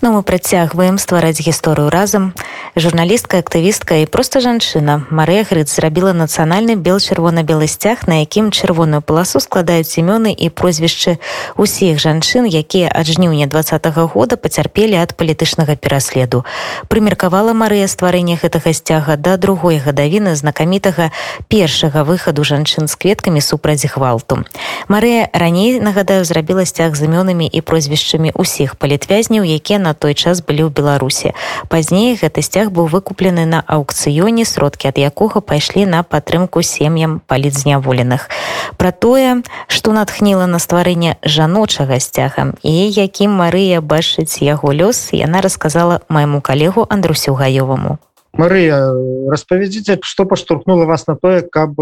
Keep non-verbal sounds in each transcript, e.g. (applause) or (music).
Ну мы працягваем ствараць гісторыю разам. Журналістка, актывістка і проста жанчына Марыя Грыц зрабіла нацыянальны бел-чырвона-белы сцяг, на якім чырвоную паласу складаюць імёны і прозвішчы ўсіх жанчын, якія ад жніўня два -го года пацярпелі ад палітычнага пераследу. Прымеркавала Марыя стварэнне гэтага сцяга да другой гадавіны знакамітага першага выхаду жанчын з кветкамі супраць гвалту. Марыя раней нагадаю зрабіла сцяг з імёнамі і прозвішчамі ўсіх палітвязняў, якія на той час былі ў беларусі. Пазней гэты сцяг быў выкуплены на аўкцыёне сродкі ад якога пайшлі на падтрымку сем'ям палітзняволеных про тое што натхніла на стварэнне жаночага сцяга і якім Марыя бачыць яго лёс яна расказала майму калегу андрусю гаёваму Марыя распавядзіце што паштурхнула вас на тое каб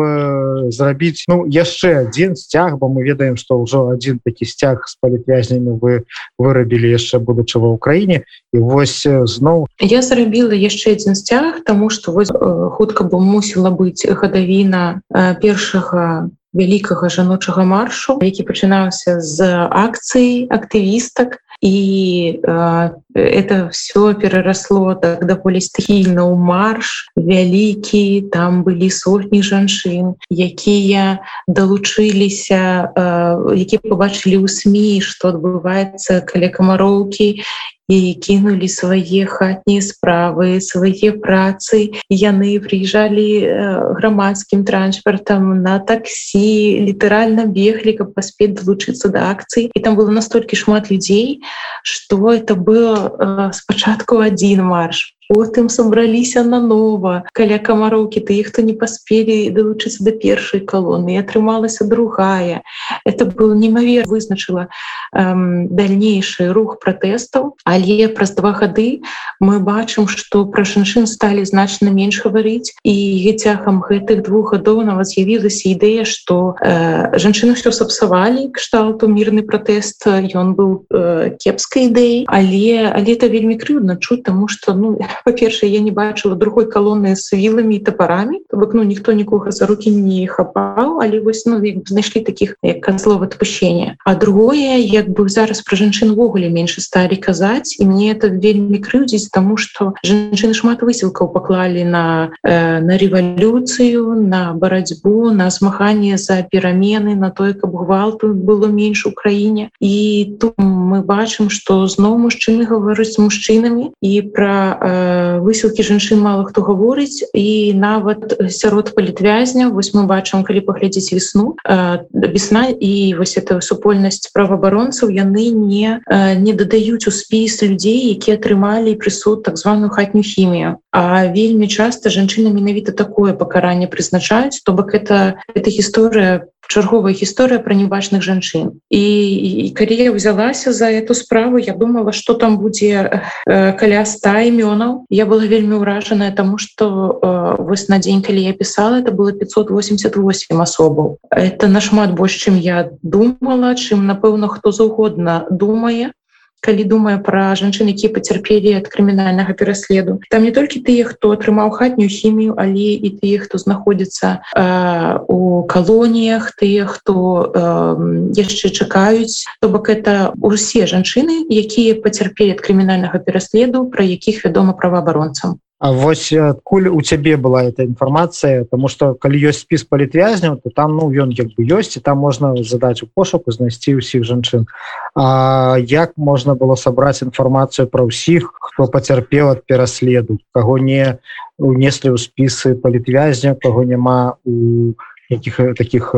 зрабіць ну яшчэ адзін сцяг бо мы ведаем што ўжо адзін такі сцяг з палітвязнямі вы вырабілі яшчэ будучы ва ўкраіне. І вось зноў я зрабіла яшчэ адзін сцяг тому что вось хутка бы мусіла быць гадавіна першага вялікага жаночага маршу які пачынаўся з акцый актывістак. І э, это все пераросло так даволі стыхільна ў марш. Вялікі там былі сотні жанчын якія далучыліся э, які побачылі ў сМ что адбываецца каля камароўкі і кінулі свае хатнія справы свае працы. Яны прыїжджалі грамадскім транспартам на таксі літаральна беглі каб паспець далучыцца да акцыі і там было настолькі шмат людзей что это было спачатку один марш потым сабраліся нанова каля камароўкі ты хто не паспелі далучыцца да першай калоны атрымалася другая это был немавер вызначыла эм, дальнейшы рух пратэстаў але праз два гады мы бачым что пра жанчын сталі значна менш гаварыць і цягам гэтых двух гадоў нават з'явілася ідэя что э, жанчыны все сапсавалі кшталту мірны пратэст ён быў э, кепскай ідэй але але это вельмі крыўдна чуць тому что ну я па-першае я не бачыла другой калоны з віламі і тапарамі бок ну ніхто нікога за руки не хапаў але вось ну знайшлі таких як слова адпущения а другое як бы зараз пра жанчын увогуле менш сталі казаць і мне это вельмі крыўдзіць тому что жанчыны шмат высілкаў паклалі на э, на рэвалюцыю на барацьбу на змаганне за перамены на тое каб гвалту было менш у краіне. І тут мы бачым что зноў мужчыны гаворыць з мужчынамі і пра э, высілкі жанчын мало хто гаворыць. І нават сярод палітвязня вось мы бачым калі паглядзець весну весна і вось это супольнасць праваабаронцаў яны не не дадаюць у спіс людзей які атрымалі прысуд так званую хатнюю хімію. А вельмі часта жанчына менавіта такое пакаранне прызначаюць. То бок это эта гісторыя чарговая гісторыя пра небачных жанчын. І, і калі я взялася за эту справу я думала что там будзе э, каля 100 імёнаў. Я была вельмі ўражаная тому что э, вось на дзень калі я писала это было 588 асобаў. Это нашмат больш чым я думала чым напэўна хто заўгодна думае калі думае пра жанчын якія пацярпелі ад крымінальнага пераследу. Там не толькі тыя хто атрымаў хатнюю хімію але і тыя хто знаходзіцца э, у калоніях тыя хто э, яшчэ чакаюць. То бок это усе жанчыны якія пацярпелі ад крымінальнага пераследу пра якіх вядома праваабаронцам А вось адкуль у цябе была эта інфармацыя? Тому что калі ёсць спіс палітвязняў то там ну ён як бы ёсць і там можна задаць у пошуку знайсці ўсіх жанчын. А як можна было сабраць інфармацыю пра ўсіх хто пацярпеў ад пераследу? Каго не унеслі ў спісы палітвязня каго няма у якіх таких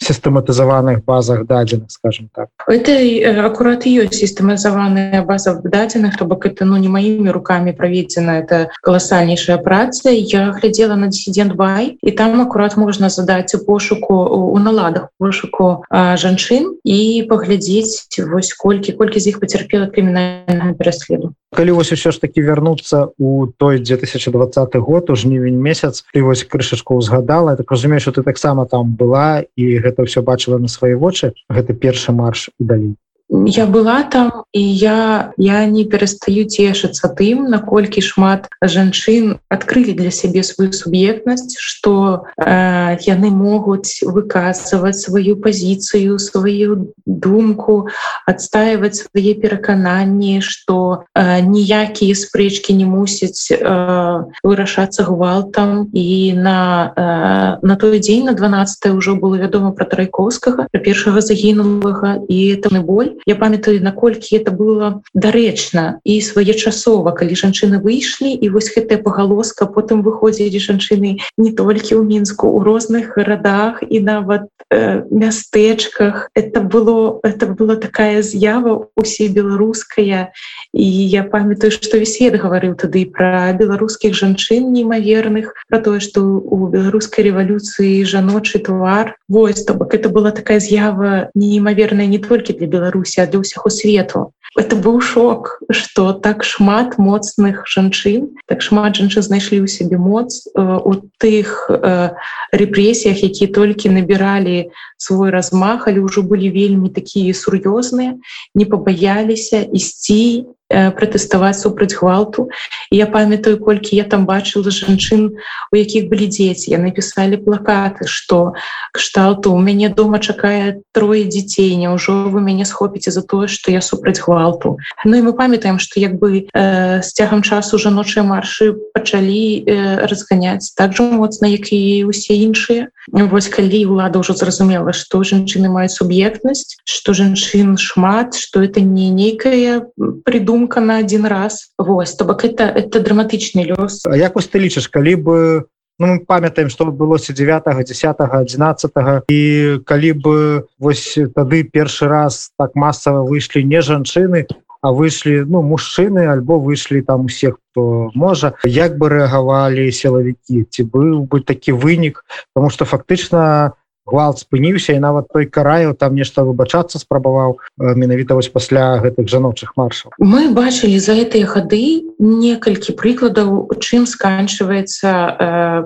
сістэматызаваных базах дадзеных скажем так. Это аккурат ёсць сістэмазаваная база дадзеных то бок это ну не маімі руками праведзена это колоссальнейшая праца я глядзела на дисидент бай і там аккурат можна задаць у пошуку у наладах пошуку жанчын і паглядзець вось колькі колькі з іх пацярпела крымінальнага пераследу калі вось усё ж таки вярнуцца у той 2020 год у жнівень месяц ты вось крышачку узгадала так разумею что ты таксама там была і гэта ўсё бачыла на свае вочы гэта першы марш і далей я была там і я я не перастаю цешыцца тым наколькі шмат жанчын адкрылі для сябе сваю суб'ектнасць что э, яны могуць выказваць сваю пазіцыю сваю думку адстаивать свае перакананні что э, ніякія спрэчкі не мусяць э, вырашацца гвалтам. І на э, на той дзень на 12 ўжо было вядома про трайковскага першага загінулага і это не боль я памятаю наколькі это было дарэчна і своечасова калі жанчыны выйшлі і вось гэтая пагалоска потым выходзілі жанчыны не толькі ў мінску у розных гарадах і нават э, мястэчках. Это было это была такая з'ява усе беларуская. І я памятаю что весь свет гаварыў тады про беларускіх жанчын неймаверных про тое что у беларускай рэвалюцыі жаночы твар. Вось то бок это была такая з'ява неймаверная не толькі для беларусі а для ўсяго свету. Это быў шок что так шмат моцных жанчын так шмат жанчын знайшлі ў сябе моц э, у тых э, рэпрэсіях якія толькі набіралі свой размах але ўжо былі вельмі такія сур'ёзныя не пабаяліся ісці пратэставаць супраць гвалту. І я памятаю колькі я там бачыла жанчын у якіх былі дзеці. Я напісалі плакаты что кшталту у мяне дома чакае трое дзяцей няўжо вы мяне схопіце за тое что я супраць гвалту? Ну і мы памятаем что як бы э, з цягам часу жаночыя маршы пачалі э, разганяць так жа моцна як і усе іншыя вось калі ўлада ўжо зразумела что жанчыны маюць суб'ектнасць что жанчын шмат что это не нейкая придумка думка на один раз. Вось то бок это это драматычны лёс. А як ты лічыш калі бы ну, мы памятаем что адбылося 9 10 11 і калі бы вось тады першы раз так масава выйшлі не жанчыны выйшлі ну мужчыны альбо выйшлі там усех хто можа. Як бы рэагавалі сілавікі? Ці быў бы такі вынік? Потому что фактычна у гвалт спыніўся і нават той караю там нешта выбачацца спрабаваў менавіта вось пасля гэтых жаночых маршаў. Мы бачылі за гэтыя гады некалькі прыкладаў чым сканчваецца э,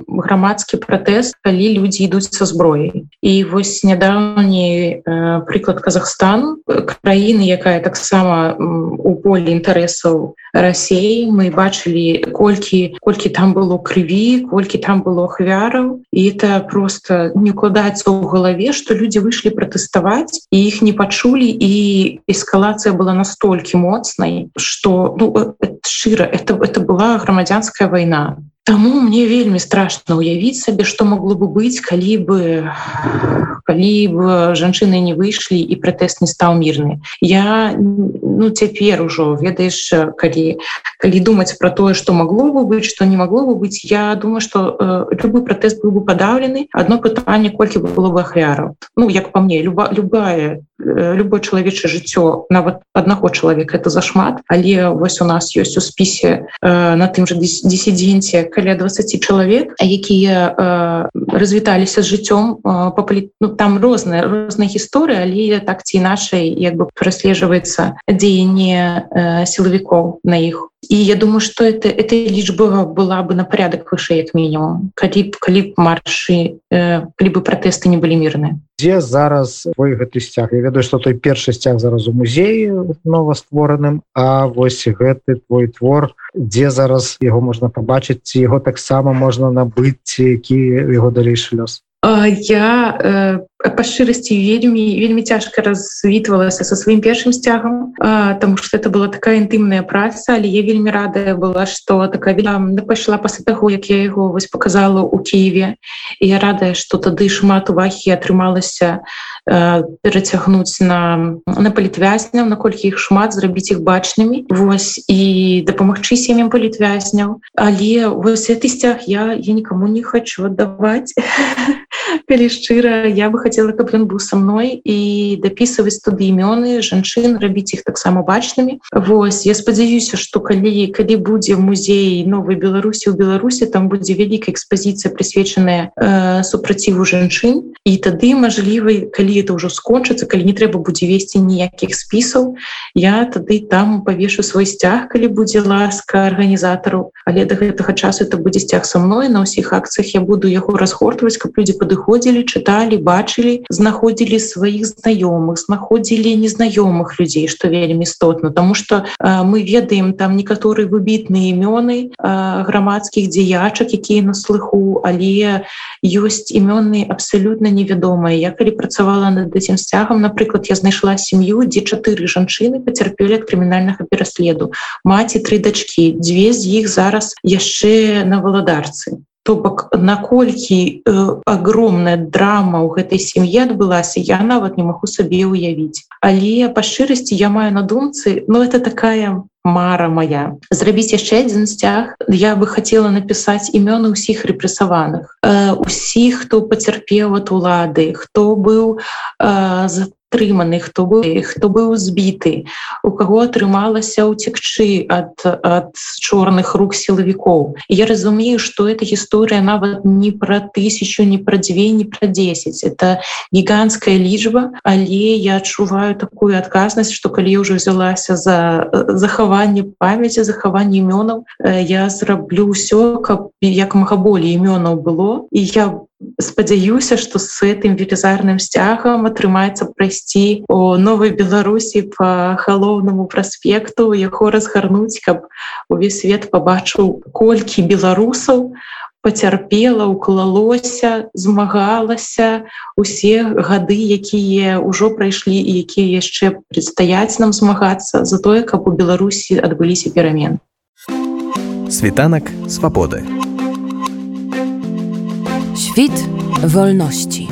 грамадскі пратэст калі людзі ідуць са зброяй. І вось нядаўні э, прыклад Казахстан краіны якая таксама у полі інтарэсаў рассеі мы бачылі колькі колькі там было крыві колькі там было ахвяраў. І это просто не укладаецца у галаве что люди выйшлі пратэставаць і іх не пачулі і эскалацыя была настолькі моцнай что ну, шчыра это это была грамадзянская война Таму мне вельмі страшно уявіць сабе што могло бы быць калі бы калі бы жанчыны не выйшлі і пратэст не стаў мірны. Я ну цяпер ужо ведаеш калі калі думаць про тое что могло бы быть что не могло бы быть я думаю что э, любой пратэст быў бы падаўлены. Одно пытанне колькі бы было бы ахвяраў. Ну як по мне люба любая любое чалавечае жыццё нават аднаго чалавека это зашмат. Але вось у нас ёсць у спісе э, на тым же дисіденце каля 20 чалавек якія э, развіталіся з жыццём э, папалі ну, там розная розная гісторыя але так ці іначай як бы праслежваецца дзеянне э, сілавікоў на іх. І я думаю что это эта лічба была бы на порядок выше як мінімум калі б калі б маршы э, калі бы пратэсты не былі мірны дзе зараз вы гэты сцяг? Я ведаю что той першы сцяг зараз у музеі новоствораным А вось гэты твой твор дзе зараз яго можна пабачыць ці яго таксама можна набыць які яго далейшы лёс? Я па шчырасці вельмі вельмі цяжка развітвалася со сваім першым сцягам тому что это была такая інтымная праца але я вельмі радая была что такая пайшла пасля таго як я яго вось показала у Киеве і я радая что тады шмат увагі атрымалася перацягнуць на на палітвязняў наколькі іх шмат зрабіць іх бачнымі. Вось і дапамагчы сем'ям палітвязняў. Але вось гэты сцяг я я никому не хочу аддаваць (laughs) калі шчыра я бы хотела каб ён быў са мной і дапісваць туды імёны жанчын рабіць іх таксама бачнымі. Вось я спадзяюся что калі калі будзе музей новой беларусі у беларусі там будзе вялікая экспазіцыя прысвечаная э, супраціву жанчын. І тады мажлівай калі это ўжо скончыцца калі не трэба будзе весці ніякіх спісаў я тады там павешу свой сцяг калі будзе ласка арганізатару. Але до гэтага часу это будзе сцяг са мной на ўсіх акцыях я буду яго разгортваць каб людзі падыходзі прыходзілі чыталі бачылі знаходзілі сваіх знаёмых знаходзілі незнаёмых людзей што вельмі істотна тому что мы ведаем там некаторыя выбітныя імёны грамадскіх дзеячак якія на слыху але ёсць імённы абсалютна невядомыя. Я калі працавала над этим сцягам напрыклад я знайшла сям'ю дзе чатыры жанчыны пацярпелі ад крымінальнага пераследу. Маці тры дачки дзве з іх зараз яшчэ на валадарцы то бок наколькі э, огромная драма ў гэтай сям'і адбылася я нават не магу сабе ўявіць. Але па шчырасці я маю на думцы но ну, это такая мара моя. Зрабіць яшчэ адзін сцяг. Я бы хотела напісаць імёны ўсіх рэпрэсаваных. Э, усіх хто пацярпеў от улады хто быў э, за атрыманы хто быў хто быў збіты у каго атрымалася ўцекчы ад ад чорных рук сілавікоў. Я разумею что эта гісторыя нават не пра тысячу не пра дзве не пра 10 это гігантская лічба але я адчуваю такую адказнасць что калі ўжо взялася за захаванне памяці захаванне імёнаў я зраблю ўсё каб як мага болей імёнаў было. І я спадзяюся что с этим велізарным сцягам атрымаецца прайсці о новой беларусі по галоўнаму праспекту яго разгарнуць каб увесь свет побачыў колькі беларусаў пацярпела уклалося змагалася усе гады якія ўжо прайшлі і якія яшчэ предстаяць нам змагацца за тое каб у беларусі адбыліся перамен світанак свабоды Świt wolności.